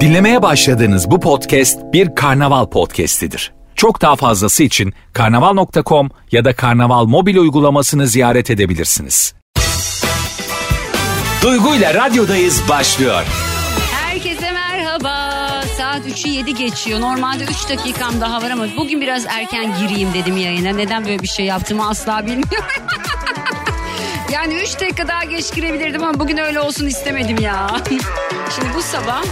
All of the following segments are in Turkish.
Dinlemeye başladığınız bu podcast bir karnaval podcastidir. Çok daha fazlası için karnaval.com ya da karnaval mobil uygulamasını ziyaret edebilirsiniz. Duygu ile radyodayız başlıyor. Herkese merhaba. Saat 3'ü 7 geçiyor. Normalde 3 dakikam daha var ama bugün biraz erken gireyim dedim yayına. Neden böyle bir şey yaptığımı asla bilmiyorum. yani 3 dakika daha geç girebilirdim ama bugün öyle olsun istemedim ya. Şimdi bu sabah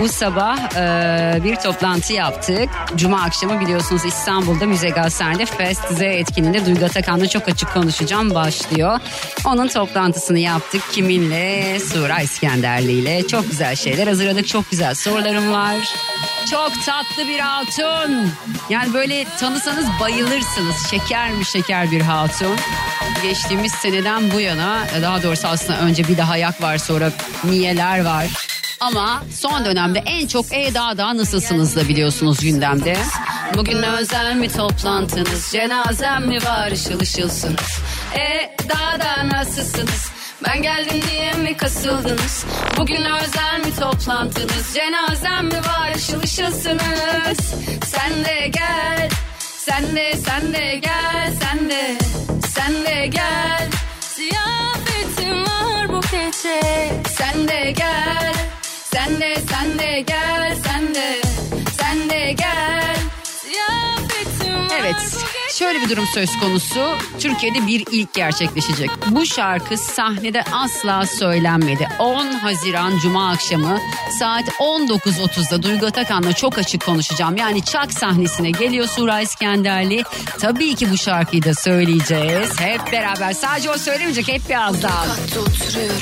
bu sabah e, bir toplantı yaptık. Cuma akşamı biliyorsunuz İstanbul'da Müze Gazhane'de Fest Z etkinliğinde Duygu Atakan'la çok açık konuşacağım başlıyor. Onun toplantısını yaptık. Kiminle? Sura İskenderli ile. Çok güzel şeyler hazırladık. Çok güzel sorularım var. Çok tatlı bir hatun. Yani böyle tanısanız bayılırsınız. Şeker mi şeker bir hatun. Geçtiğimiz seneden bu yana daha doğrusu aslında önce bir daha yak var sonra niyeler var. Ama son dönemde en çok e daha daha nasılsınız da biliyorsunuz gündemde. Bugün özel mi toplantınız cenazem mi var ışıl ışılsınız. E daha da nasılsınız? Ben geldim diye mi kasıldınız? Bugün özel mi toplantınız? Cenazem mi var ışıl ışılsınız? Sen de gel, sen de sen de gel, sen de sen de gel. Ziyafetim var bu gece. Sen de gel, sen de sen de gel, sen de sen de gel. Evet, şöyle bir durum söz konusu. Türkiye'de bir ilk gerçekleşecek. Bu şarkı sahnede asla söylenmedi. 10 Haziran Cuma akşamı saat 19.30'da Duygu Atakan'la çok açık konuşacağım. Yani Çak sahnesine geliyor Sura İskenderli. Tabii ki bu şarkıyı da söyleyeceğiz. Hep beraber. Sadece o söylemeyecek hep birazdan. Katta oturuyorum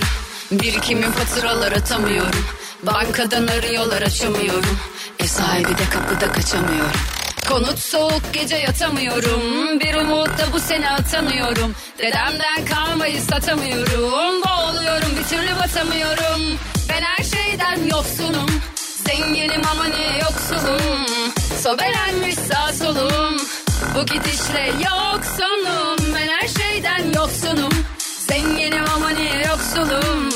faturalar atamıyorum Bankadan arıyorlar açamıyorum Ev sahibi de kapıda kaçamıyorum Konut soğuk gece yatamıyorum. Bir umut da bu sene atamıyorum. Dedemden kalmayı satamıyorum. Boğuluyorum bir türlü batamıyorum. Ben her şeyden yoksunum. Zenginim ama niye yoksulum. Sobelenmiş sağ solum. Bu gidişle yoksunum. Ben her şeyden yoksunum. Zenginim ama niye yoksulum.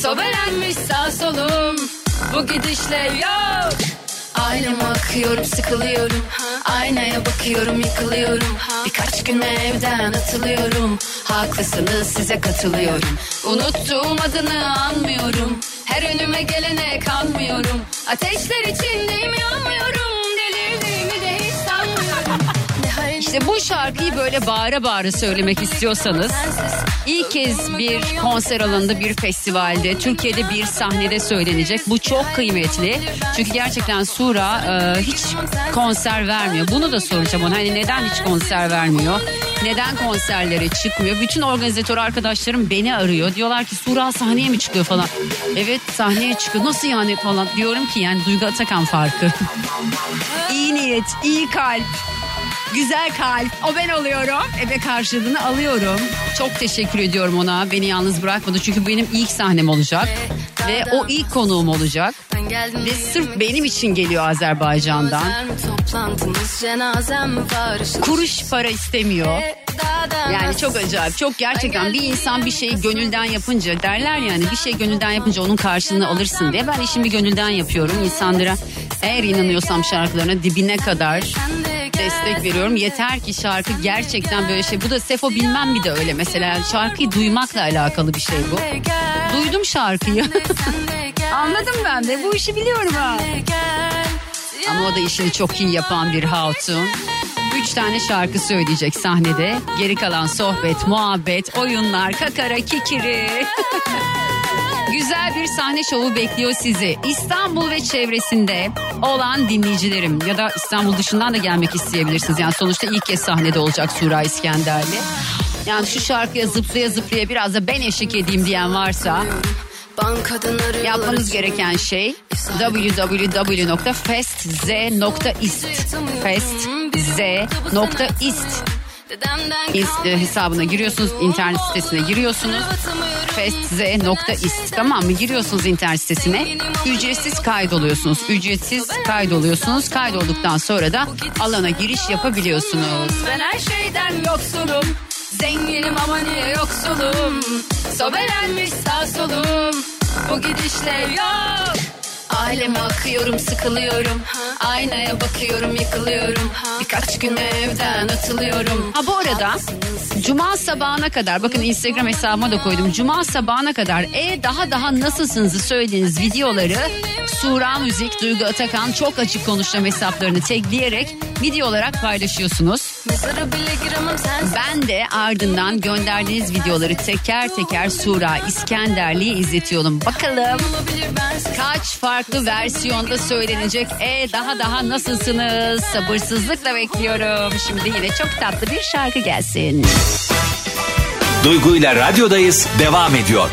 Sobelenmiş sağ solum. Bu gidişle yok Aynama akıyorum sıkılıyorum. Aynaya bakıyorum yıkılıyorum. Birkaç gün evden atılıyorum. Haklısınız size katılıyorum. Unuttuğum adını anmıyorum. Her önüme gelene kanmıyorum. Ateşler içindeyim yanmıyorum İşte bu şarkıyı böyle bağıra bağıra söylemek istiyorsanız ilk kez bir konser alanında bir festivalde Türkiye'de bir sahnede söylenecek. Bu çok kıymetli. Çünkü gerçekten Sura e, hiç konser vermiyor. Bunu da soracağım ona. Hani neden hiç konser vermiyor? Neden konserlere çıkmıyor? Bütün organizatör arkadaşlarım beni arıyor. Diyorlar ki Sura sahneye mi çıkıyor falan. Evet sahneye çıkıyor. Nasıl yani falan. Diyorum ki yani Duygu Atakan farkı. iyi niyet, iyi kalp. Güzel kalp. O ben oluyorum. Eve karşılığını alıyorum. Çok teşekkür ediyorum ona. Beni yalnız bırakmadı. Çünkü benim ilk sahnem olacak. Ve o ilk konuğum olacak. Ve sırf benim için geliyor Azerbaycan'dan. Kuruş para istemiyor. Yani çok acayip. Çok gerçekten bir insan bir şeyi gönülden yapınca derler yani bir şey gönülden yapınca onun karşılığını alırsın diye. Ben işimi gönülden yapıyorum. İnsanlara eğer inanıyorsam şarkılarına dibine kadar destek veriyorum. Yeter ki şarkı gerçekten böyle şey. Bu da Sefo bilmem bir de öyle mesela. Şarkıyı duymakla alakalı bir şey bu. Duydum şarkıyı. Anladım ben de bu işi biliyorum ha. Ama o da işini çok iyi yapan bir hatun. Üç tane şarkı söyleyecek sahnede. Geri kalan sohbet, muhabbet, oyunlar, kakara, kikiri. Güzel bir sahne şovu bekliyor sizi. İstanbul ve çevresinde olan dinleyicilerim ya da İstanbul dışından da gelmek isteyebilirsiniz. Yani sonuçta ilk kez sahnede olacak Sura İskenderli. Yani şu şarkıya zıplaya zıplaya biraz da ben eşlik edeyim diyen varsa Yapmanız gereken şey www.festz.ist e, hesabına giriyorsunuz, internet sitesine giriyorsunuz. festz.ist tamam mı? Giriyorsunuz internet sitesine. Ücretsiz kaydoluyorsunuz. Ücretsiz kaydoluyorsunuz. Kaydolduktan sonra da alana giriş yapabiliyorsunuz. Ben her şeyden yoksulum Zenginim ama niye yoksulum Sobelenmiş sağ solum Bu gidişle yok Aileme akıyorum sıkılıyorum. Aynaya bakıyorum yıkılıyorum. Birkaç gün evden atılıyorum. Ha bu arada Cuma sabahına kadar bakın Instagram hesabıma da koydum. Cuma sabahına kadar e daha daha nasılsınızı söylediğiniz videoları Sura Müzik, Duygu Atakan çok açık konuşan hesaplarını tagleyerek video olarak paylaşıyorsunuz. Mezara bile giremem sen Ben de ardından gönderdiğiniz videoları teker teker Sura İskenderli'ye izletiyorum. Bakalım kaç farklı versiyonda söylenecek. E daha daha nasılsınız? Sabırsızlıkla bekliyorum. Şimdi yine çok tatlı bir şarkı gelsin. Duygu ile radyodayız devam ediyor.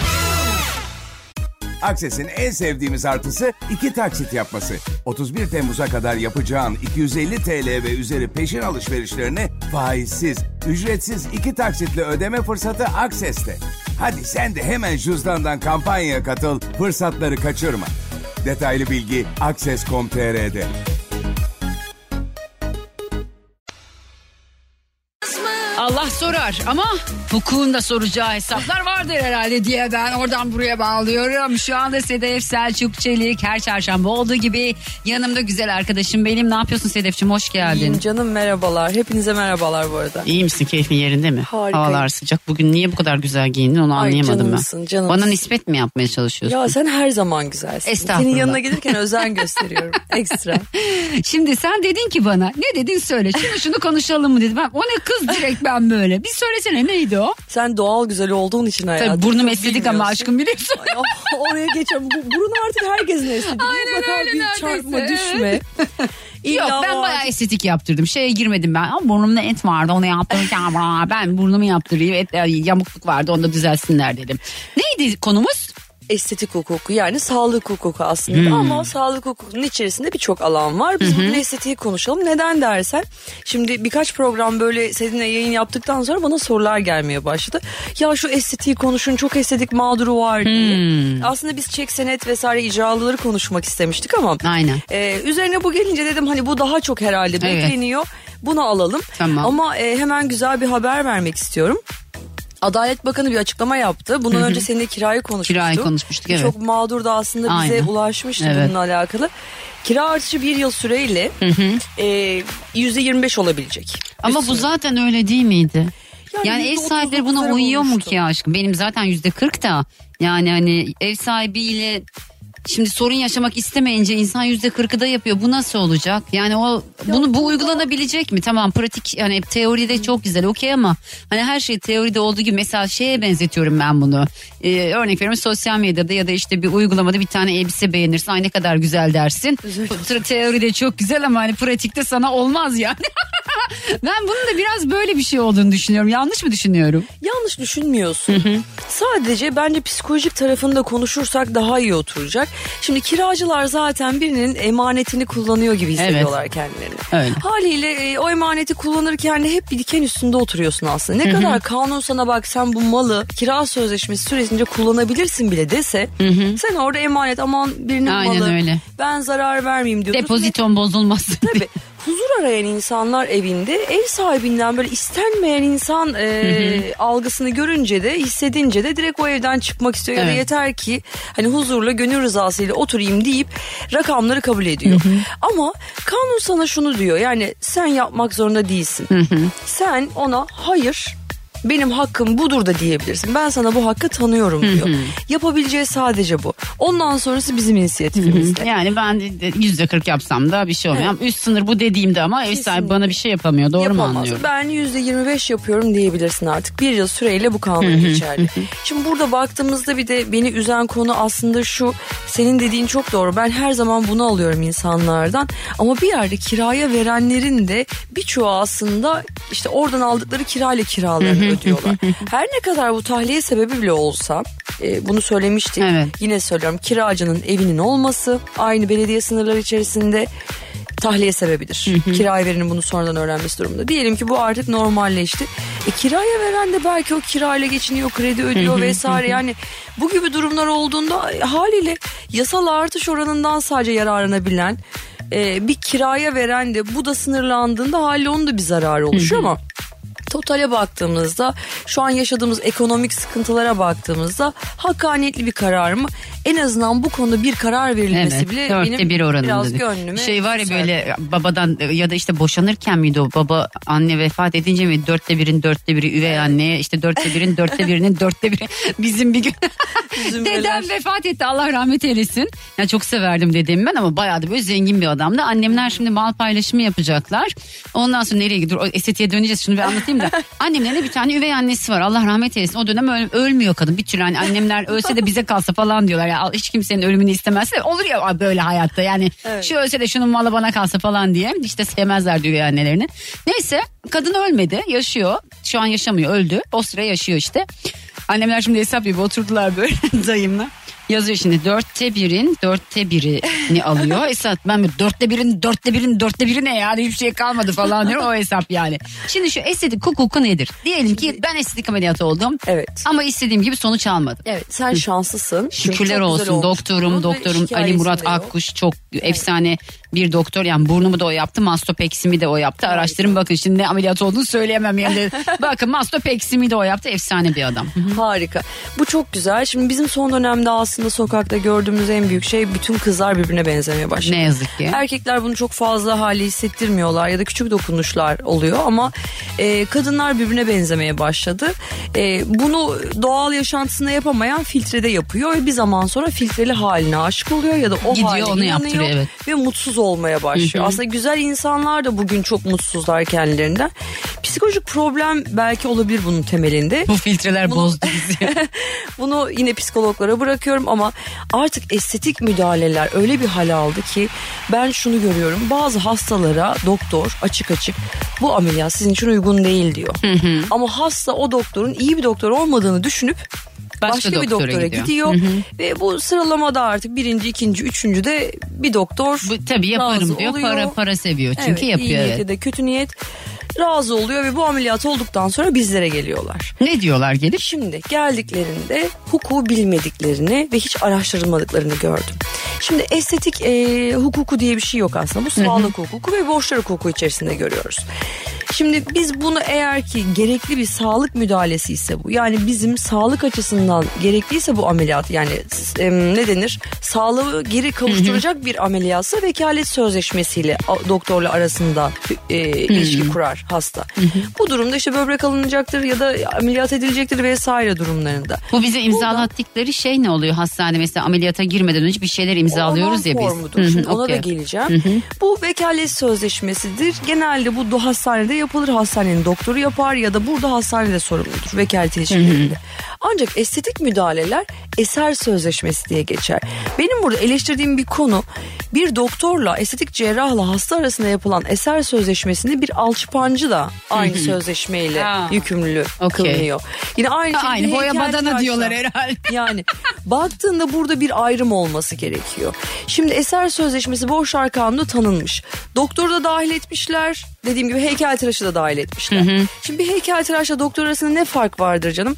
Akses'in en sevdiğimiz artısı iki taksit yapması. 31 Temmuz'a kadar yapacağın 250 TL ve üzeri peşin alışverişlerini faizsiz, ücretsiz iki taksitle ödeme fırsatı Akses'te. Hadi sen de hemen cüzdandan kampanyaya katıl, fırsatları kaçırma. Detaylı bilgi akses.com.tr'de. Allah sorar ama hukukun da soracağı hesaplar vardır herhalde diye ben oradan buraya bağlıyorum. Şu anda Sedef Selçuk Çelik her çarşamba olduğu gibi yanımda güzel arkadaşım benim. Ne yapıyorsun Sedef'ciğim hoş geldin. İyiyim canım merhabalar. Hepinize merhabalar bu arada. İyi misin keyfin yerinde mi? Harikayım. Havalar sıcak. Bugün niye bu kadar güzel giyindin onu Ay, anlayamadım canımsın, ben. canımsın. Bana nispet mi yapmaya çalışıyorsun? Ya sen her zaman güzelsin. Estağfurullah. Senin yanına gelirken özen gösteriyorum. Ekstra. Şimdi sen dedin ki bana ne dedin söyle şimdi şunu konuşalım mı dedim. Ben, o ne kız direkt ben böyle. Bir söylesene neydi o? Sen doğal güzel olduğun için hayatım. Tabii burnum estetik ama aşkım biliyorsun. Ay, oh, oraya geçelim. Bu, burun artık herkesin estetik. Aynen Mutlaka öyle bir neredeyse. çarpma düşme. Yok İlla ben var. bayağı estetik yaptırdım. Şeye girmedim ben. Ama burnumda et vardı onu yaptırırken "Aa, ben burnumu yaptırayım. Et, yamukluk vardı onu da düzelsinler dedim. Neydi konumuz? Estetik hukuku yani sağlık hukuku aslında Hmm. ama sağlık hukukunun içerisinde birçok alan var. Biz bugün estetiği konuşalım. Neden dersen şimdi birkaç program böyle seninle yayın yaptıktan sonra bana sorular gelmeye başladı. Ya şu estetiği konuşun çok estetik mağduru var diye. Hmm. Aslında biz çek senet vesaire icralıları konuşmak istemiştik ama Aynen. e, üzerine bu gelince dedim hani bu daha çok herhalde Evet. bekleniyor. Bunu alalım. Tamam. Ama e, hemen güzel bir haber vermek istiyorum. Adalet Bakanı bir açıklama yaptı. Bundan önce seninle kirayı konuşmuştuk. Kirayı konuşmuştuk, evet. Çok mağdur da aslında bize Aynen. ulaşmıştı Evet. bununla alakalı. Kira artışı bir yıl süreyle e, yüzde 25 olabilecek. Ama Üstüne. bu zaten öyle değil miydi? Yani Yani, ev sahipleri buna uyuyor mu bulmuştu. ki aşkım? Benim zaten yüzde kırk da yani hani ev sahibiyle şimdi sorun yaşamak istemeyince insan yüzde kırkı da yapıyor. Bu nasıl olacak? Yani o bunu bu uygulanabilecek mi? Tamam pratik yani teoride çok güzel okey ama hani her şey teoride olduğu gibi mesela şeye benzetiyorum ben bunu. Ee, örnek veriyorum sosyal medyada ya da işte bir uygulamada bir tane elbise beğenirsin ay ne kadar güzel dersin. Te- Teoride çok güzel ama hani pratikte sana olmaz yani. ben bunun da biraz böyle bir şey olduğunu düşünüyorum. Yanlış mı düşünüyorum? Yanlış düşünmüyorsun. Sadece bence psikolojik tarafını da konuşursak daha iyi oturacak. Şimdi kiracılar zaten birinin emanetini kullanıyor gibi hissediyorlar kendilerini. Öyle. Haliyle e, o emaneti kullanırken de hep bir diken üstünde oturuyorsun aslında. Ne kadar kanun sana bak sen bu malı kira sözleşmesi süresince kullanabilirsin bile dese sen orada emanet aman birinin Aynen malı öyle. ben zarar vermeyeyim diyorsun. Ve- Depoziton bozulmasın. Tabii. Huzur arayan insanlar evinde ev sahibinden böyle istenmeyen insan e, algısını görünce de hissedince de direkt o evden çıkmak istiyor ya da Evet. yeter ki hani huzurla gönül rızasıyla oturayım deyip rakamları kabul ediyor. Ama kanun sana şunu diyor yani sen yapmak zorunda değilsin. Sen ona hayır benim hakkım budur da diyebilirsin. Ben sana bu hakkı tanıyorum diyor. Yapabileceği sadece bu. Ondan sonrası bizim inisiyatifimizde. Yani ben de yüzde kırk yapsam da bir şey olmuyor. Üst sınır bu dediğimde ama ev sahibi bana bir şey yapamıyor. Doğru mu Yapamaz. anlıyorum? Ben yüzde 25 yapıyorum diyebilirsin artık. Bir yıl süreyle bu kanun geçerli. Şimdi burada baktığımızda bir de beni üzen konu aslında şu. Senin dediğin çok doğru. Ben her zaman bunu alıyorum insanlardan. Ama bir yerde kiraya verenlerin de birçoğu aslında işte oradan aldıkları kirayla kiralarını ödüyorlar. Her ne kadar bu tahliye sebebi bile olsa e, bunu söylemiştik. Evet. Yine söylüyorum kiracının evinin olması aynı belediye sınırları içerisinde tahliye sebebidir. Kiraya verenin bunu sonradan öğrenmesi durumunda. Diyelim ki bu artık normalleşti. E, kiraya veren de belki o kirayla geçiniyor, kredi ödüyor vesaire. Yani bu gibi durumlar olduğunda e, haliyle yasal artış oranından sadece yararlanabilen e, bir kiraya veren de bu da sınırlandığında haliyle onun da bir zararı oluşuyor ama Totale baktığımızda şu an yaşadığımız ekonomik sıkıntılara baktığımızda hakkaniyetli bir karar mı? En azından bu konuda bir karar verilmesi Evet, bile benim bir oranında. biraz dedi. gönlüme Şey var ya güzel. böyle babadan ya da işte boşanırken miydi o baba anne vefat edince mi dörtte birin dörtte biri üvey anneye işte dörtte birin dörtte birinin dörtte biri bizim bir gün dedem vefat etti Allah rahmet eylesin. Ya çok severdim dedemi ben ama bayağı da böyle zengin bir adamdı. Annemler şimdi mal paylaşımı yapacaklar. Ondan sonra nereye gidiyor? Estetiğe döneceğiz şunu bir anlatayım da. Annemlerin de bir tane üvey annesi var Allah rahmet eylesin. O dönem öl- ölmüyor kadın bir türlü hani annemler ölse de bize kalsa falan diyorlar. Ya hiç kimsenin ölümünü istemezse olur ya böyle hayatta yani. Evet. Şu ölse de şunun malı bana kalsa falan diye. İşte sevmezler üvey annelerini. Neyse kadın ölmedi yaşıyor. Şu an yaşamıyor öldü. O sıra yaşıyor işte. Annemler şimdi hesap yapıyor oturdular böyle dayımla. Yazıyor şimdi dörtte birin dörtte birini alıyor. Esat ben böyle dörtte birin dörtte birin dörtte biri ne yani hiçbir şey kalmadı falan diyor o hesap yani. Şimdi şu estetik hukuku nedir? Diyelim ki ben estetik ameliyatı oldum. Evet. Ama istediğim gibi sonuç almadım. Evet sen şanslısın. Şükürler olsun doktorum doktorum Ali Murat. Akkuş çok efsane bir doktor yani burnumu da o yaptı mastopeksimi de o yaptı araştırın bakın şimdi ne ameliyat olduğunu söyleyemem yani bakın mastopeksimi de o yaptı efsane bir adam Harika. Bu çok güzel. Şimdi bizim son dönemde aslında sokakta gördüğümüz en büyük şey bütün kızlar birbirine benzemeye başladı. ne yazık ki Erkekler bunu çok fazla hali hissettirmiyorlar ya da küçük dokunuşlar oluyor ama e, kadınlar birbirine benzemeye başladı. E, bunu doğal yaşantısında yapamayan filtrede yapıyor ve bir zaman sonra filtreli haline aşık oluyor ya da o Gidiyor, haline onu yaptırıyor, evet. ve mutsuz olmaya başlıyor. Aslında güzel insanlar da bugün çok mutsuzlar kendilerinden. Psikolojik problem belki olabilir bunun temelinde. bu filtreler Bunu- bozdu bizi Bunu yine psikologlara bırakıyorum ama artık estetik müdahaleler öyle bir hal aldı ki ben şunu görüyorum. Bazı hastalara doktor açık açık bu ameliyat sizin için uygun değil diyor. Ama hasta o doktorun iyi bir doktor olmadığını düşünüp Başka başka, bir doktora doktora gidiyor. gidiyor, ve bu sıralamada artık birinci, ikinci, üçüncü de bir doktor bu, tabii yaparım diyor oluyor. para para seviyor çünkü evet, iyi yapıyor evet. da kötü niyet razı oluyor ve bu ameliyat olduktan sonra bizlere geliyorlar. ne diyorlar gelip Şimdi geldiklerinde hukuku bilmediklerini ve hiç araştırılmadıklarını gördüm. Şimdi estetik e, hukuku diye bir şey yok aslında. Bu sağlık hukuku ve borçlar hukuku içerisinde görüyoruz. Şimdi biz bunu eğer ki gerekli bir sağlık müdahalesi ise bu yani bizim sağlık açısından gerekliyse bu ameliyat yani e, ne denir sağlığı geri kavuşturacak bir ameliyatsa vekalet sözleşmesiyle doktorla arasında e, ilişki kurar hasta. Bu durumda işte böbrek alınacaktır ya da ameliyat edilecektir vesaire durumlarında. bu bize imzalattıkları şey ne oluyor hastane mesela ameliyata girmeden önce bir şeyler imzalıyoruz ya biz. Hı ona da okey. geleceğim. Bu vekalet sözleşmesidir. Genelde bu hastanede yapılır. Hastanenin doktoru yapar ya da burada hastanede sorumludur vekalet ilişkilerinde. Ancak estetik müdahaleler eser sözleşmesi diye geçer. Benim burada eleştirdiğim bir konu bir doktorla estetik cerrahla hasta arasında yapılan eser sözleşmesinde bir alçıpancı da aynı sözleşmeyle Ha. yükümlü Okey. kılınıyor. Yine aynı şey aynı boya badana heykeltıraşla. diyorlar herhalde. Yani baktığında burada bir ayrım olması gerekiyor. Şimdi eser sözleşmesi borçlar kanunu tanınmış. Doktoru da dahil etmişler. Dediğim gibi heykeltıraşı da dahil etmişler. Şimdi bir heykeltıraşla doktor arasında ne fark vardır canım?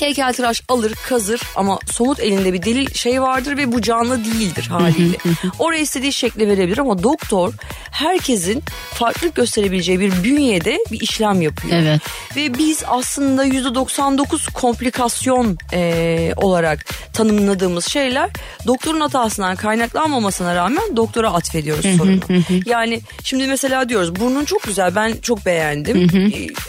Heykeltıraş alır kazır ama somut elinde bir delil şey vardır ve bu canlı değildir haliyle. Oraya istediği şekli verebilir ama doktor herkesin farklılık gösterebileceği bir bünyede bir işlem yapıyor. Evet. Ve biz aslında %99 komplikasyon eee, olarak tanımladığımız şeyler doktorun hatasından kaynaklanmamasına rağmen doktora atfediyoruz sorunu. yani şimdi mesela diyoruz burnun çok güzel ben çok beğendim.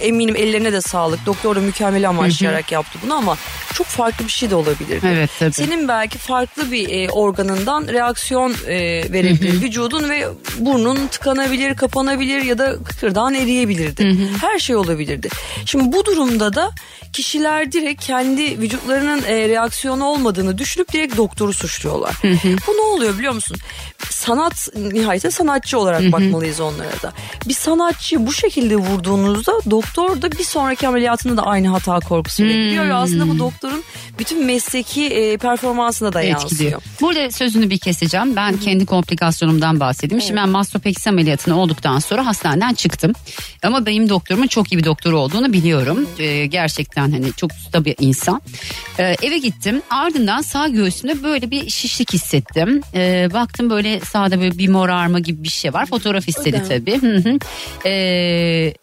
Eminim ellerine de sağlık. Doktor da mükemmel amaçlayarak yaptı bunu ama çok farklı bir şey de olabilir. Evet, tabii. Senin belki farklı bir e, organından reaksiyon e, verebilir vücudun ve burnun tıkanabilir, kapanabilir ya da kıkırdan eriyebilirdi. Her şey olabilirdi. Şimdi bu durumda da kişiler direkt kendi vücutlarının e, reaksiyonu olmadığını düşünüp direkt doktoru suçluyorlar. Bu ne oluyor biliyor musun? Sanat nihayetinde sanatçı olarak bakmalıyız onlara da. Bir sanatçıyı bu şekilde vurduğunuzda doktor da bir sonraki ameliyatında da aynı hata korkusu bekliyor ve aslında bu doktorun bütün mesleki e, performansına da yansıyor. etkiliyor. Burada sözünü bir keseceğim. Ben kendi komplikasyonumdan bahsedeyim. Şimdi ben mastropeksi ameliyatını olduktan sonra hastaneden çıktım. Ama benim doktorumun çok iyi bir doktor olduğunu biliyorum. Ee, gerçekten hani çok usta bir insan. Ee, eve gittim. Ardından sağ göğsümde böyle bir şişlik hissettim. Ee, baktım böyle sağda böyle bir morarma gibi bir şey var. Fotoğraf istedi tabii. Hı hı. Ee,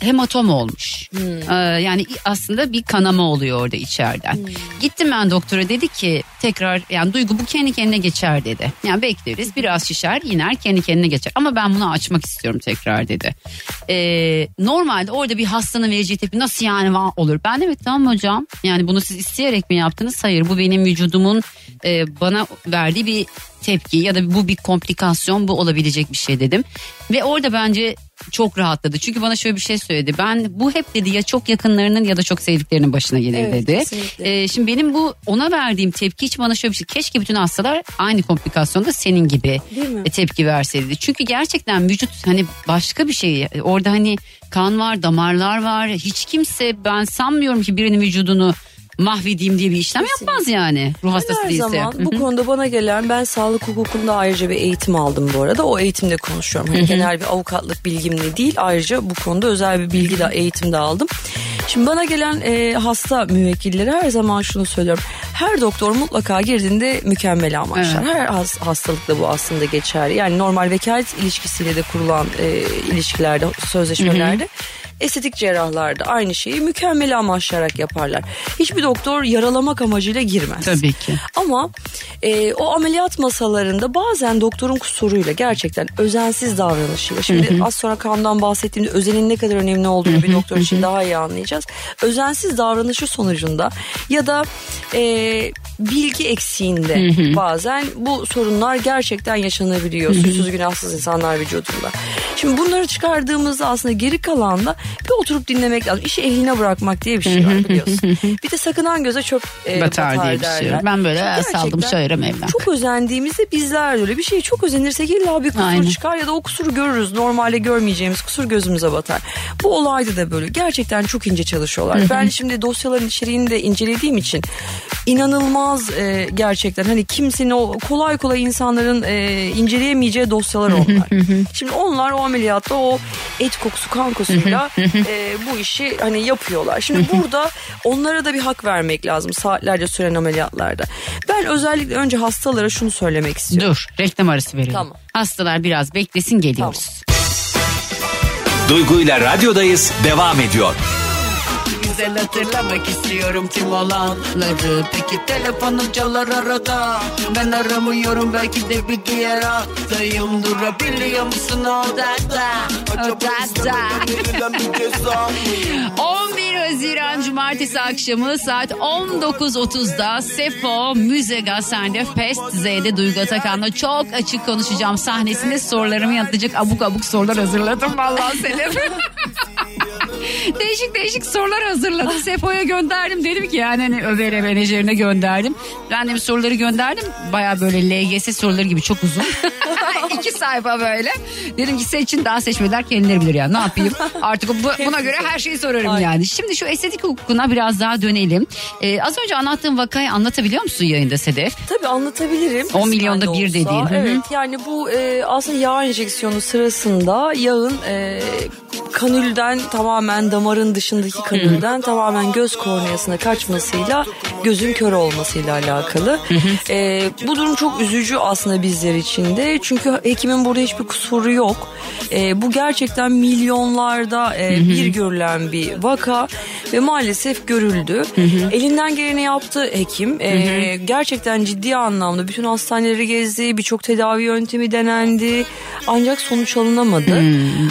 hematom olmuş. Ee, yani aslında bir kanama oluyor orada içeriden. Gittim ben doktora dedi ki tekrar yani duygu bu kendi kendine geçer dedi. Yani bekleriz biraz şişer iner kendi kendine geçer. Ama ben bunu açmak istiyorum tekrar dedi. Ee, normalde orada bir hastanın vereceği tepki nasıl yani olur? Ben de evet tamam hocam yani bunu siz isteyerek mi yaptınız? Hayır bu benim vücudumun e, bana verdiği bir tepki ya da bu bir komplikasyon bu olabilecek bir şey dedim. Ve orada bence çok rahatladı. Çünkü bana şöyle bir şey söyledi. Ben bu hep dedi ya çok yakınlarının ya da çok sevdiklerinin başına gelir Evet, dedi. kesinlikle. Ee, şimdi benim bu ona verdiğim tepki hiç bana şöyle bir şey. Keşke bütün hastalar aynı komplikasyonda senin gibi e, tepki verseydi. Çünkü gerçekten vücut hani başka bir şey. Orada hani kan var, damarlar var. Hiç kimse ben sanmıyorum ki birinin vücudunu mahvedeyim diye bir işlem yapmaz yani. Ruh hastası Her değilse. zaman Hı bu hı. konuda bana gelen ben sağlık hukukunda ayrıca bir eğitim aldım bu arada. O eğitimde konuşuyorum. Hani genel bir avukatlık bilgimle değil ayrıca bu konuda özel bir bilgi de eğitim de aldım. Şimdi bana gelen e, hasta müvekkilleri her zaman şunu söylüyorum. Her doktor mutlaka girdiğinde mükemmel amaçlar. Her has- hastalıkta bu aslında geçerli. Yani normal vekalet ilişkisiyle de kurulan e, ilişkilerde, sözleşmelerde estetik cerrahlarda aynı şeyi mükemmel amaçlayarak yaparlar. Hiçbir doktor yaralamak amacıyla girmez. Tabii ki. Ama e, o ameliyat masalarında bazen doktorun kusuruyla gerçekten özensiz davranışıyla. Şimdi az sonra kandan bahsettiğimde özenin ne kadar önemli olduğunu bir doktor için daha iyi anlayacağız. Özensiz davranışı sonucunda ya da e, bilgi eksiğinde bazen bu sorunlar gerçekten yaşanabiliyor. Suçsuz günahsız insanlar vücudunda. Şimdi bunları çıkardığımızda aslında geri kalanla bir oturup dinlemek lazım. İşi ehline bırakmak diye bir şey var biliyorsun. bir de sakınan göze çöp e, Batar diye bir şey. derler. Ben böyle saldım çayırım evden. Çok özendiğimizde bizler de öyle bir şeyi çok özenirsek illa bir kusur Aynen. çıkar ya da o kusuru görürüz. Normalde görmeyeceğimiz kusur gözümüze batar. Bu olayda da böyle gerçekten çok ince çalışıyorlar. ben şimdi dosyaların içeriğini de incelediğim için inanılmaz e, gerçekten hani kimsenin o kolay kolay insanların e, inceleyemeyeceği dosyalar onlar. şimdi onlar o ameliyatta o et kokusu kan kokusuyla e, bu işi hani yapıyorlar. Şimdi burada onlara da bir hak vermek lazım saatlerce süren ameliyatlarda. Ben özellikle önce hastalara şunu söylemek istiyorum. Dur reklam arası verelim. Tamam. Hastalar biraz beklesin geliyoruz. Duygu ile radyodayız devam ediyor. Güzel hatırlamak istiyorum tüm olanları Peki telefonu çalar arada Ben aramıyorum belki de bir diğer hattayım Durabiliyor musun odada? Odada. 11 Haziran Cumartesi akşamı saat 19.30'da Sefo Müze Gazhane'de Fest Z'de Duygu Atakan'la çok açık konuşacağım. Sahnesinde sorularımı yanıtlayacak abuk abuk sorular hazırladım vallahi Selim. değişik değişik sorular hazırladım. Sefo'ya gönderdim. Dedim ki yani hani Ömer'e menajerine gönderdim. Ben de soruları gönderdim. Baya böyle LGS soruları gibi çok uzun. İki sayfa böyle. Dedim ki seçin daha seçmediler kendileri bilir yani ne yapayım. Artık bu- buna göre her şeyi sorarım yani. Şimdi şu estetik hukukuna biraz daha dönelim. Ee, az önce anlattığım vakayı anlatabiliyor musun yayında Sedef? Tabii anlatabilirim. 10 milyonda bir dediğin. Evet yani bu e, aslında yağ enjeksiyonu sırasında yağın e, kanülden tamamen damarın dışındaki kanülden tamamen göz korneasına kaçmasıyla gözün kör olmasıyla alakalı. E, bu durum çok üzücü aslında bizler için de. Çünkü hekimin burada hiçbir kusuru yok. E, bu gerçekten milyonlarda e, bir görülen bir vaka ve maalesef görüldü. Elinden geleni yaptı hekim. E, gerçekten ciddi anlamda bütün hastaneleri gezdi. Birçok tedavi yöntemi denendi. Ancak sonuç alınamadı.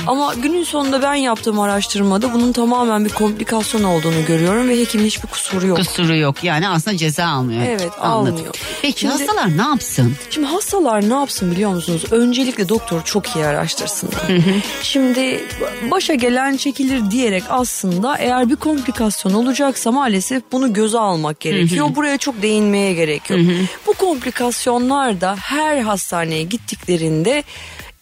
Ama günün sonunda ben yaptığım araştırmada bunun tamamen bir komplikasyon olduğunu görüyorum ve hekimin hiçbir kusuru yok. Kusuru yok yani aslında ceza almıyor. Evet, Anladım. almıyor. Peki Şimdi- hastalar ne yapsın? Şimdi hastalar ne yapsın biliyor musunuz? Öncelikle doktor çok iyi araştırsınlar. Şimdi başa gelen çekilir diyerek aslında eğer bir komplikasyon olacaksa maalesef bunu göze almak gerekiyor. Buraya çok değinmeye gerek yok. Bu komplikasyonlar da her hastaneye gittiklerinde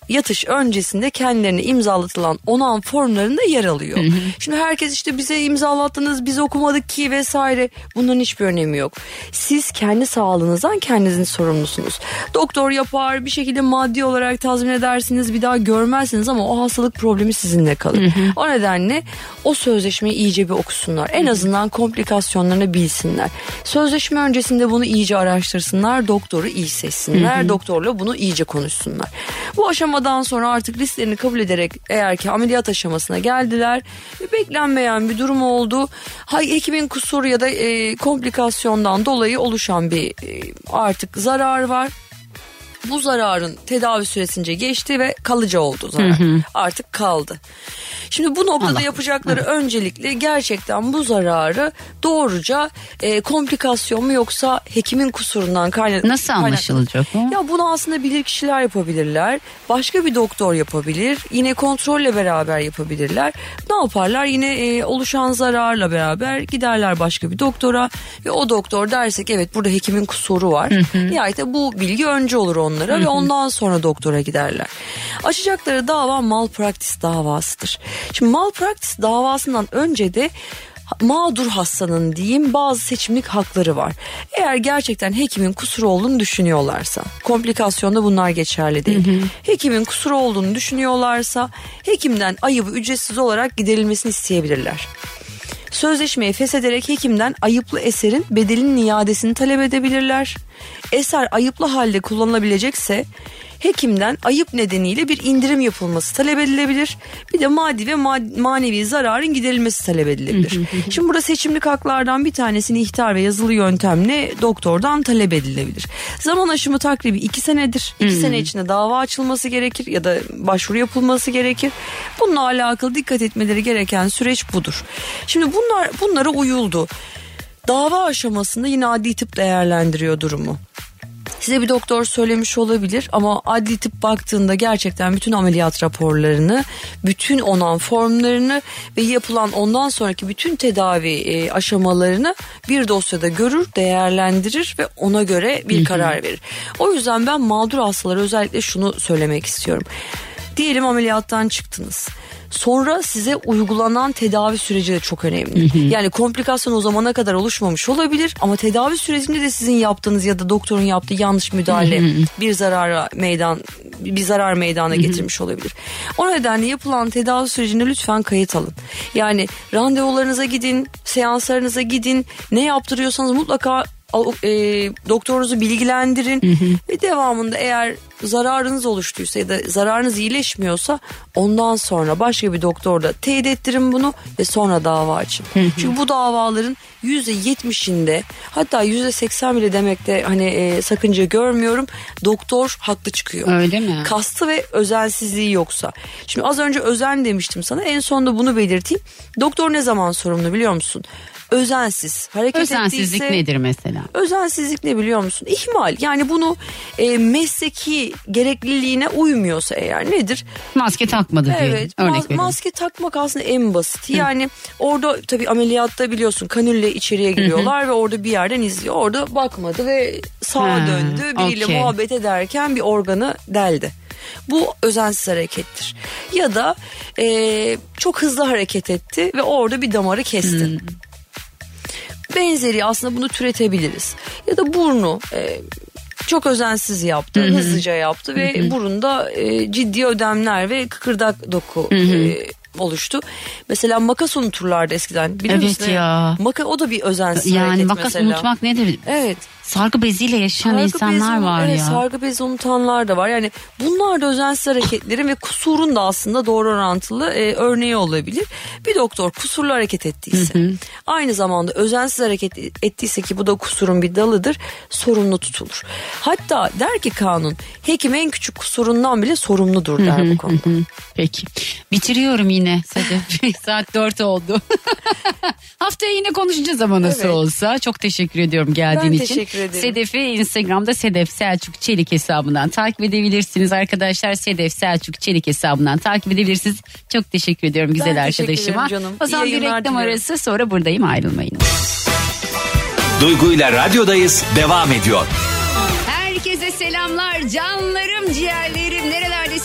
yatış öncesinde kendilerine imzalatılan onan formlarında yer alıyor. Şimdi herkes işte bize imzalattınız biz okumadık ki vesaire bunların hiçbir önemi yok. Siz kendi sağlığınızdan kendinizin sorumlusunuz. Doktor yapar bir şekilde maddi olarak tazmin edersiniz bir daha görmezsiniz ama o hastalık problemi sizinle kalır. O nedenle o sözleşmeyi iyice bir okusunlar. En azından komplikasyonlarını bilsinler. Sözleşme öncesinde bunu iyice araştırsınlar. Doktoru iyi seçsinler. Doktorla bunu iyice konuşsunlar. Bu aşamadan sonra artık risklerini kabul ederek eğer ki ameliyat aşamasına geldiler. Beklenmeyen bir durum oldu. Hay hekimin kusuru ya da e, komplikasyondan dolayı oluşan bir e, artık zarar var. Bu zararın tedavi süresince geçti ve kalıcı oldu zarar. Artık kaldı. Şimdi bu noktada Allah. yapacakları öncelikle gerçekten bu zararı doğruca e, komplikasyon mu yoksa hekimin kusurundan kaynak Nasıl anlaşılacak bu? ya bunu aslında bilir kişiler yapabilirler. Başka bir doktor yapabilir. Yine kontrolle beraber yapabilirler. Ne yaparlar? Yine e, oluşan zararla beraber giderler başka bir doktora ve o doktor dersek evet burada hekimin kusuru var. Nihayet bu bilgi önce olur onlara ve ondan sonra doktora giderler. Açacakları dava malpraktis davasıdır. Şimdi malpraktis davasından önce de mağdur hastanın diyeyim bazı seçimlik hakları var. Eğer gerçekten hekimin kusuru olduğunu düşünüyorlarsa komplikasyonda bunlar geçerli değil. Hekimin kusuru olduğunu düşünüyorlarsa hekimden ayıbı ücretsiz olarak giderilmesini isteyebilirler. Sözleşmeyi feshederek hekimden ayıplı eserin bedelinin iadesini talep edebilirler. Eser ayıplı halde kullanılabilecekse hekimden ayıp nedeniyle bir indirim yapılması talep edilebilir. Bir de maddi ve ma- manevi zararın giderilmesi talep edilebilir. Şimdi burada seçimlik haklardan bir tanesini ihtar ve yazılı yöntemle doktordan talep edilebilir. Zaman aşımı takribi iki senedir. İki sene içinde dava açılması gerekir ya da başvuru yapılması gerekir. Bununla alakalı dikkat etmeleri gereken süreç budur. Şimdi bunlar bunlara uyuldu. Dava aşamasında yine adli tıp değerlendiriyor durumu. Size bir doktor söylemiş olabilir ama adli tıp baktığında gerçekten bütün ameliyat raporlarını, bütün onan formlarını ve yapılan ondan sonraki bütün tedavi e, aşamalarını bir dosyada görür, değerlendirir ve ona göre bir karar verir. O yüzden ben mağdur hastalara özellikle şunu söylemek istiyorum. Diyelim ameliyattan çıktınız. Sonra size uygulanan tedavi süreci de çok önemli. Yani komplikasyon o zamana kadar oluşmamış olabilir ama tedavi sürecinde de sizin yaptığınız ya da doktorun yaptığı yanlış müdahale bir zarara meydan bir zarar meydana getirmiş olabilir. O nedenle yapılan tedavi sürecinde lütfen kayıt alın. Yani randevularınıza gidin, seanslarınıza gidin. Ne yaptırıyorsanız mutlaka e, doktorunuzu bilgilendirin ve devamında eğer zararınız oluştuysa ya da zararınız iyileşmiyorsa ondan sonra başka bir doktorda teyit ettirin bunu ve sonra dava açın. Çünkü bu davaların %70'inde hatta %80 bile demekte hani e, sakınca görmüyorum. Doktor haklı çıkıyor. Öyle mi? Kastı ve özensizliği yoksa. Şimdi az önce özen demiştim sana. En sonunda bunu belirteyim. Doktor ne zaman sorumlu biliyor musun? Özensiz. Hareket Özensizlik ettiyse- nedir mesela? Özensizlik ne biliyor musun? İhmal. Yani bunu e, mesleki gerekliliğine uymuyorsa eğer nedir? Maske takmadı diye Evet. örnek mas- veriyorum. maske takmak aslında en basit. Yani orada tabii ameliyatta biliyorsun kanülle içeriye giriyorlar ve orada bir yerden izliyor. Orada bakmadı ve sağa Ha, döndü. Biriyle okey. muhabbet ederken bir organı deldi. Bu özensiz harekettir. Ya da e, çok hızlı hareket etti ve orada bir damarı kesti. Benzeri aslında bunu türetebiliriz. Ya da burnu e, çok özensiz yaptı, hızlıca yaptı ve burunda e, ciddi ödemler ve kıkırdak doku e, oluştu. Mesela makas unuturlardı eskiden. Bilir Evet misin? ya. Maka, o da bir özensiz Yani makas mesela. unutmak nedir? Evet. Sargı beziyle yaşayan Sargı insanlar bezi- var evet, ya. Sargı bezi unutanlar da var. Yani bunlar da özensiz hareketlerin ve kusurun da aslında doğru orantılı e, örneği olabilir. Bir doktor kusurlu hareket ettiyse aynı zamanda özensiz hareket ettiyse ki bu da kusurun bir dalıdır sorumlu tutulur. Hatta der ki kanun hekim en küçük kusurundan bile sorumludur der bu konuda. Peki. Bitiriyorum yine. Saat 4 oldu. Haftaya yine konuşacağız ama nasıl Evet. olsa. Çok teşekkür ediyorum geldiğin Ben için. Ederim. Sedef'i Instagram'da Sedef Selçuk Çelik hesabından takip edebilirsiniz arkadaşlar. Sedef Selçuk Çelik hesabından takip edebilirsiniz. Çok teşekkür ediyorum güzel Ben arkadaşıma. canım. O zaman İyi bir reklam diliyorum. arası sonra buradayım ayrılmayın. Duygu ile radyodayız devam ediyor. Herkese selamlar canlarım ciğerlerim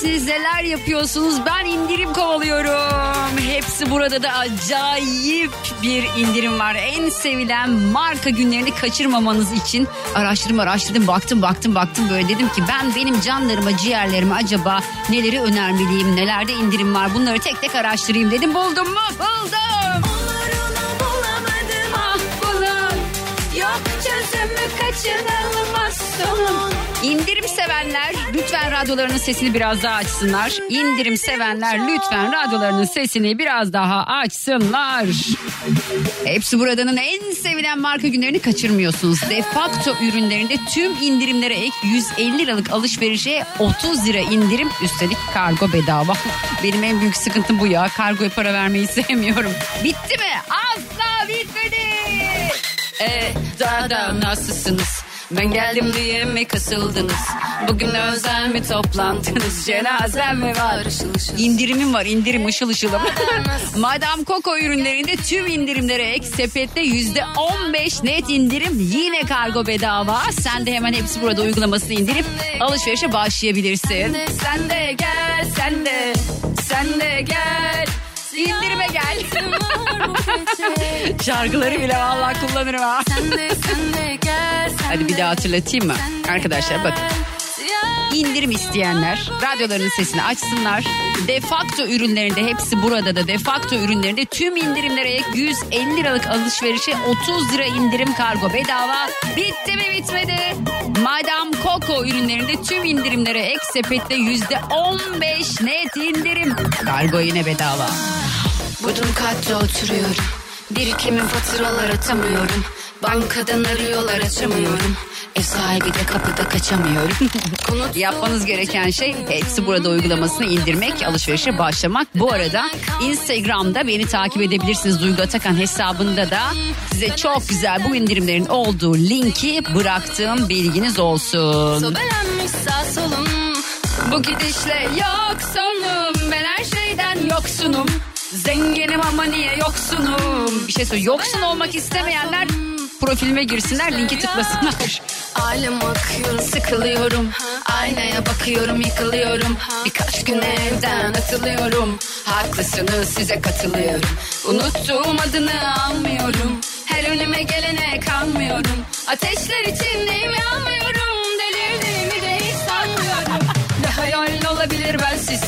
nerelerdesiniz neler yapıyorsunuz? Ben indirim kovalıyorum. Hepsi burada da acayip bir indirim var. En sevilen marka günlerini kaçırmamanız için araştırdım araştırdım baktım baktım baktım. Böyle dedim ki ben benim canlarıma ciğerlerime acaba neleri önermeliyim nelerde indirim var? Bunları tek tek araştırayım. dedim. Buldum mu? Buldum. Ah kaçınılmaz. Sonun. İndirim sevenler lütfen radyolarının sesini biraz daha açsınlar. İndirim sevenler lütfen radyolarının sesini biraz daha açsınlar. Hepsi buradanın en sevilen marka günlerini kaçırmıyorsunuz. Defakto ürünlerinde tüm indirimlere ek 150 liralık alışverişe 30 lira indirim üstelik kargo bedava. Benim en büyük sıkıntım bu ya. Kargoya para vermeyi sevmiyorum. Bitti mi? Asla bitmedi. E daha da nasılsınız? Ben geldim diye mi kasıldınız? Bugün özel mi toplantınız? Cenazem mi var? İndirimim var indirim ışıl ışılım. Madame Coco ürünlerinde tüm indirimlere ek sepette yüzde 15 net indirim yine kargo bedava. Sen de hemen hepsi burada uygulamasını indirip alışverişe başlayabilirsin. Sen de gel Şarkıları bile vallahi kullanırım ha. Hadi bir daha hatırlatayım mı? Arkadaşlar bakın. İndirim isteyenler radyolarının sesini açsınlar. Defakto ürünlerinde hepsi burada da defakto ürünlerinde tüm indirimlere ek 150 liralık alışverişe 30 lira indirim kargo bedava. Bitti mi bitmedi? Madame Coco ürünlerinde tüm indirimlere ek sepette %15 net indirim. Kargo yine bedava. Bodrum katta oturuyorum Birikimin faturalar atamıyorum Bankadan arıyorlar açamıyorum Ev sahibi de kapıda kaçamıyorum Yapmanız gereken şey hepsi burada uygulamasını indirmek, alışverişe başlamak. Bu arada Instagram'da beni takip edebilirsiniz. Duygu Atakan hesabında da size çok güzel bu indirimlerin olduğu linki bıraktığım bilginiz olsun. Bu gidişle yok sonum ben her şeyden yoksunum. Zenginim ama niye yoksunum? Bir şey söyle yoksun olmak istemeyenler profilime girsinler linki tıklasınlar. Alem akıyorum sıkılıyorum. Aynaya bakıyorum yıkılıyorum. Birkaç gün evden atılıyorum. Haklısınız size katılıyorum. Unuttuğum adını almıyorum. Her önüme gelene kanmıyorum. Ateşler içindeyim yanmıyorum Delirdiğimi de hiç sanmıyorum. Ne hayal olabilir bensiz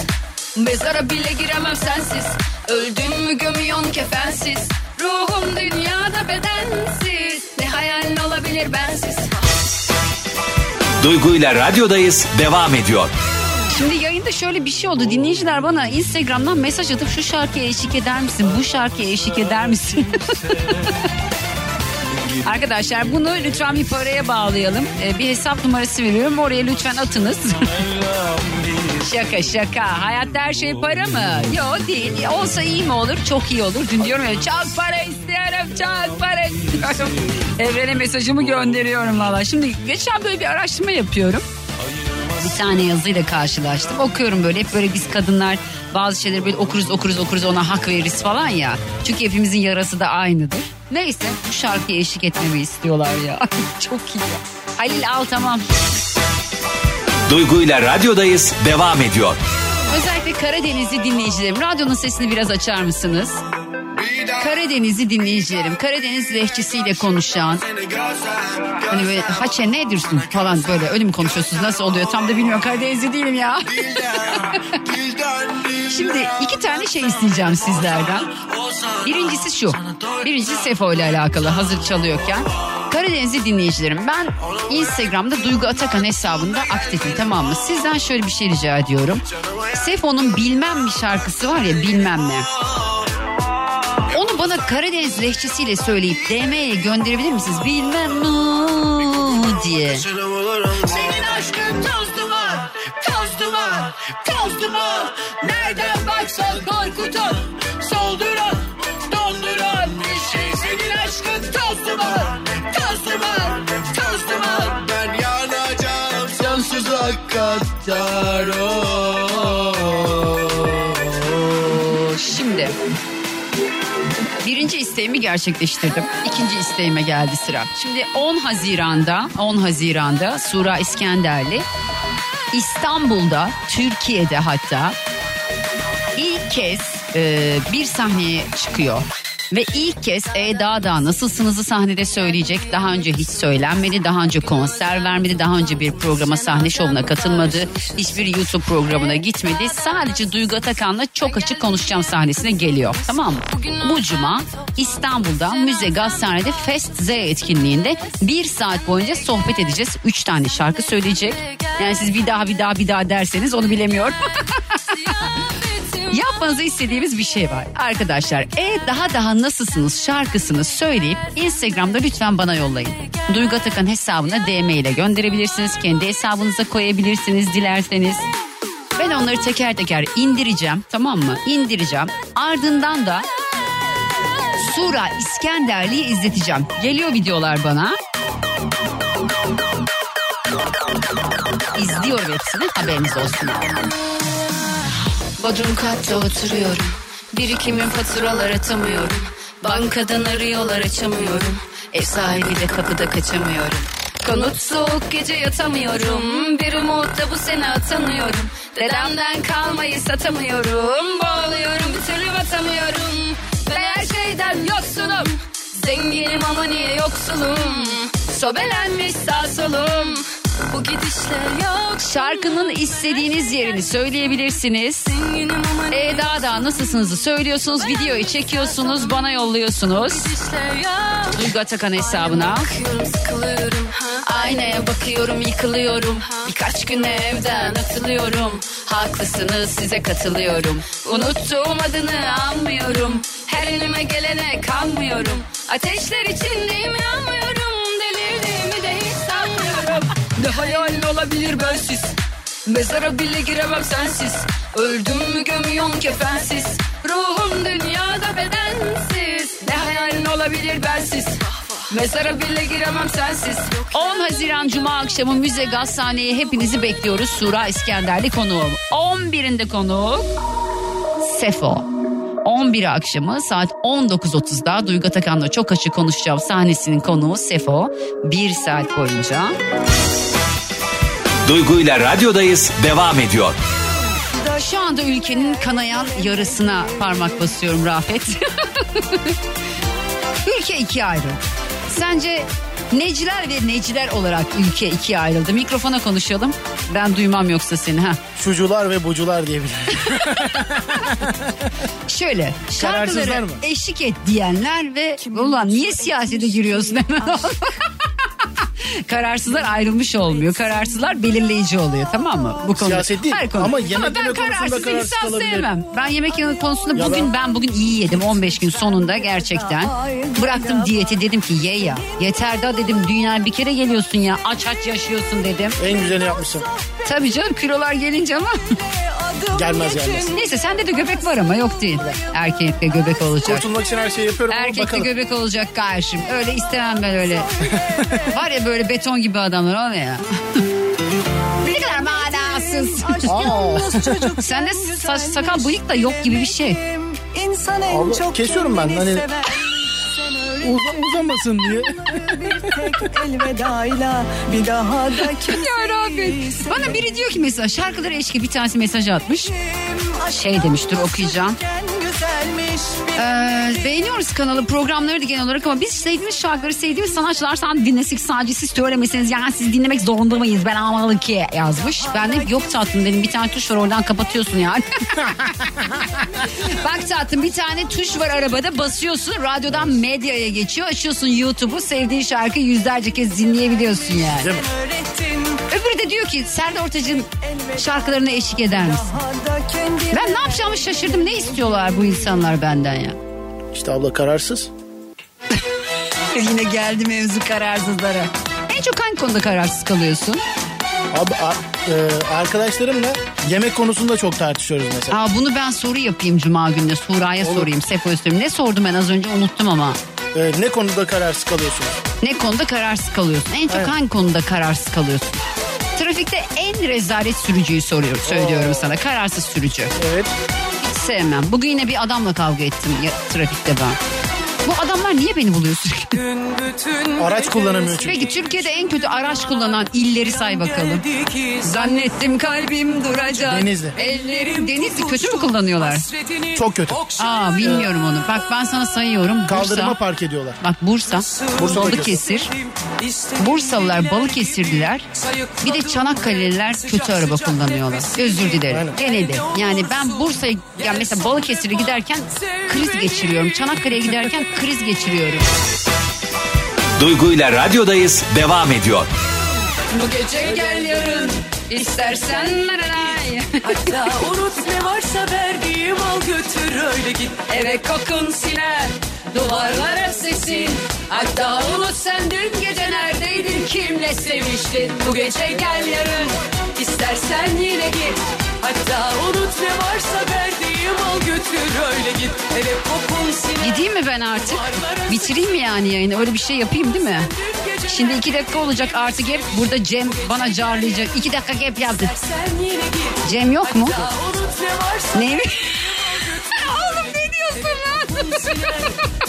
Mezara bile giremem sensiz Öldüm mü gömüyorsun kefensiz Ruhum dünyada bedensiz Ne hayal olabilir bensiz Duygu ile radyodayız devam ediyor. Şimdi yayında şöyle bir şey oldu. Dinleyiciler bana Instagram'dan mesaj atıp şu şarkıya eşlik eder misin? Bu şarkıya eşlik eder misin? Arkadaşlar bunu lütfen bir paraya bağlayalım. Ee, bir hesap numarası veriyorum. Oraya lütfen atınız. şaka şaka. Hayatta her şey para mı? Yok değil. Olsa iyi mi olur? Çok iyi olur. Dün diyorum ya çok para istiyorum. Çok para istiyorum. Evrene mesajımı gönderiyorum valla. Şimdi geçen böyle bir araştırma yapıyorum bir tane yazıyla karşılaştım. Okuyorum böyle hep böyle biz kadınlar bazı şeyleri böyle okuruz okuruz okuruz ona hak veririz falan ya. Çünkü hepimizin yarası da aynıdır. Neyse bu şarkıya eşlik etmemi istiyorlar ya. Çok iyi. Halil al tamam. Duygu ile radyodayız devam ediyor. Özellikle Karadenizli dinleyicilerim radyonun sesini biraz açar mısınız? Karadenizli dinleyicilerim Karadeniz lehçesiyle konuşan Hani böyle haçe ne diyorsun falan böyle öyle mi konuşuyorsunuz nasıl oluyor tam da bilmiyorum Karadenizli değilim ya. Şimdi iki tane şey isteyeceğim sizlerden. Birincisi şu. Birincisi Sefo ile alakalı hazır çalıyorken. Karadenizli dinleyicilerim ben Instagram'da Duygu Atakan hesabında aktifim tamam mı? Sizden şöyle bir şey rica ediyorum. Sefo'nun bilmem bir şarkısı var ya bilmem ne. Onu bana Karadeniz lehçesiyle söyleyip DM'ye gönderebilir misiniz? Bilmem ne diye. Senin aşkın toz duman, toz duman, toz duman. Nereden baksan korkutur, solduran, donduran bir şey. Senin aşkın toz duman, toz duman, toz duman. Ben yanacağım sonsuza kadar. Oo, isteğimi gerçekleştirdim. İkinci isteğime geldi sıra. Şimdi 10 Haziran'da 10 Haziran'da Sura İskenderli İstanbul'da Türkiye'de hatta ilk kez e, bir sahneye çıkıyor. Ve ilk kez E Daha Nasılsınız'ı sahnede söyleyecek. Daha önce hiç söylenmedi. Daha önce konser vermedi. Daha önce bir programa sahne şovuna katılmadı. Hiçbir YouTube programına gitmedi. Sadece Duygu Atakan'la çok açık konuşacağım sahnesine geliyor. Tamam mı? Bu cuma İstanbul'da Müze Gazhane'de Fest Z etkinliğinde bir saat boyunca sohbet edeceğiz. Üç tane şarkı söyleyecek. Yani siz bir daha bir daha bir daha derseniz onu bilemiyorum. Yapmanızı istediğimiz bir şey var. Arkadaşlar e daha daha nasılsınız şarkısını söyleyip Instagram'da lütfen bana yollayın. Duygu Atakan hesabına DM ile gönderebilirsiniz. Kendi hesabınıza koyabilirsiniz dilerseniz. Ben onları teker teker indireceğim tamam mı? İndireceğim. Ardından da Sura İskenderli'yi izleteceğim. Geliyor videolar bana. İzliyorum hepsini haberiniz olsun. Bodrum katta oturuyorum. Birikimin faturalar atamıyorum. Bankadan arıyorlar açamıyorum. Ev sahibi de kapıda kaçamıyorum. Konut soğuk gece yatamıyorum. Bir umutla bu sene atanıyorum Dedemden kalmayı satamıyorum. Boğuluyorum bir türlü batamıyorum. Ben her şeyden yoksulum Zenginim ama niye yoksulum? Sobelenmiş sağ solum Şarkının istediğiniz yerini söyleyebilirsiniz. E daha da nasılsınızı söylüyorsunuz, videoyu çekiyorsunuz, bana yolluyorsunuz. Duygu Atakan hesabına. Aynaya bakıyorum yıkılıyorum. Birkaç güne evden atılıyorum. Haklısınız size katılıyorum. Unuttuğum adını anmıyorum. Her elime gelene kanmıyorum. Ateşler içindeyim yanmıyorum Ne hayalin olabilir bensiz Mezara bile giremem sensiz Öldüm mü gömüyorsun kefensiz Ruhum dünyada bedensiz Ne hayalin olabilir bensiz Mezara bile giremem sensiz 10 Haziran Cuma akşamı Müze Gazhane'ye hepinizi bekliyoruz. Sura İskenderli konuğum. 11'inde konuğum Sefo. 11 akşamı saat 19.30'da Duygu Atakan'la çok açık konuşacağım sahnesinin konuğu Sefo. Bir saat boyunca. Duygu ile radyodayız devam ediyor. Şu anda ülkenin kanayan yarısına parmak basıyorum Rafet. Ülke ikiye ayrıldı. Sence neciler ve neciler olarak ülke ikiye ayrıldı? Mikrofona konuşalım. Ben duymam yoksa seni. ha. Şucular ve bucular diyebilirim. Şöyle Kararsızlar şarkıları mı? eşlik et diyenler ve ulan niye siyasete giriyorsun hemen Kararsızlar ayrılmış olmuyor. Kararsızlar belirleyici oluyor tamam mı? Bu konuda. Siyaset değil Her konu. ama yemek ben yeme konusunda kararsız kararsız insan sevmem. Ben yemek yeme konusunda Ya bugün ben- ben bugün iyi yedim 15 gün sonunda gerçekten. Bıraktım diyeti dedim ki ye ya. Yeter da dedim dünya bir kere geliyorsun ya aç aç yaşıyorsun dedim. En güzelini yapmışsın. Tabii canım kilolar gelince ama. Gelmez gelmez. Neyse sende de göbek var ama yok değil. Erkekte göbek olacak. Kurtulmak için her şeyi yapıyorum ama Erkekte bakalım. göbek olacak karşım. Öyle istemem ben öyle. Var ya böyle beton gibi adamlar o ne ya? ne kadar manasız. Aa, Sende sa- sakal bıyık da yok gibi bir şey. İnsan en Abla, çok kesiyorum ben, kendini hani- sever. Uz- uzamasın diye. bir tek elvedayla bir daha da Ya Rabbi. Bana biri diyor ki mesela şarkıları eşki bir tanesi mesaj atmış. Şey demiş dur okuyacağım. Ee, beğeniyoruz kanalı programları da genel olarak ama biz sevdiğimiz şarkıları sevdiğimiz sanatçılar sen dinlesek sadece siz söylemeseniz yani siz dinlemek zorunda mıyız ben almalı ki yazmış. Ben de yok tatlım dedim bir tane tuş var oradan kapatıyorsun yani. Bak tatlım bir tane tuş var arabada basıyorsun radyodan medyaya geçiyor açıyorsun YouTube'u sevdiğin şarkıyı yüzlerce kez dinleyebiliyorsun yani. Değil mi? De diyor ki Serdar Ortaç'ın şarkılarına eşlik eder misin? Ben ne yapacağımı şaşırdım ne istiyorlar bu insanlar benden ya. İşte abla kararsız. Yine geldi mevzu kararsızlara. En çok hangi konuda kararsız kalıyorsun? Abi a- e, arkadaşlarımla yemek konusunda çok tartışıyoruz mesela. Aa, bunu ben soru yapayım Cuma gününe. Sura'ya Olur. sorayım. Sefo'ya sorayım. Ne sordum ben az önce unuttum ama. E, ne konuda kararsız kalıyorsunuz? Ne konuda kararsız kalıyorsun? En çok Evet. hangi konuda kararsız kalıyorsun? Trafikte en rezalet sürücüyü soruyorum, söylüyorum sana. Kararsız sürücü. Evet. Hiç sevmem. Bugün yine bir adamla kavga ettim ya, trafikte ben. Bu adamlar niye beni buluyorsun? Araç kullanamıyor çünkü. Peki Türkiye'de en kötü araç kullanan illeri say bakalım. Zannettim kalbim duracak. Denizli. Ellerim Denizli kötü mü kullanıyorlar? Çok kötü. Aa bilmiyorum onu. Bak ben sana sayıyorum. Kaldırıma Bursa, park ediyorlar. bak Bursa, Bursa Balıkesir, Bursalılar Balıkesirliler, bir de Çanakkale'liler kötü araba kullanıyorlar. Özür dilerim. Aynen. Gene de. Yani ben Bursa'ya, yani mesela Balıkesir'e giderken kriz geçiriyorum. Çanakkale'ye giderken kriz geçiriyorum. Duygu ile radyodayız devam ediyor. Bu gece gel yarın istersen naranay. Hatta unut ne varsa verdiğim al götür öyle git. Eve kokun siner duvarlara sesin Hatta unut sen dün gece neredeydin kimle seviştin Bu gece gel yarın istersen yine git Hatta unut ne varsa verdiğim al götür öyle git. Eve kokun siner. Gideyim mi ben artık? Bitireyim mi yani yayını? Öyle bir şey yapayım değil mi? Şimdi iki dakika olacak artık hep burada Cem bana carlayacak. İki dakika hep yazdı. Cem yok mu? Ne mi? Oğlum ne diyorsun lan?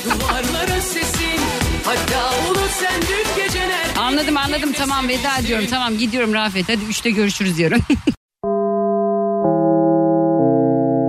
duvarlara sesin. Hatta unut sen dün gece nerede? Anladım anladım tamam veda ediyorum. Tamam gidiyorum Rafet hadi üçte görüşürüz diyorum.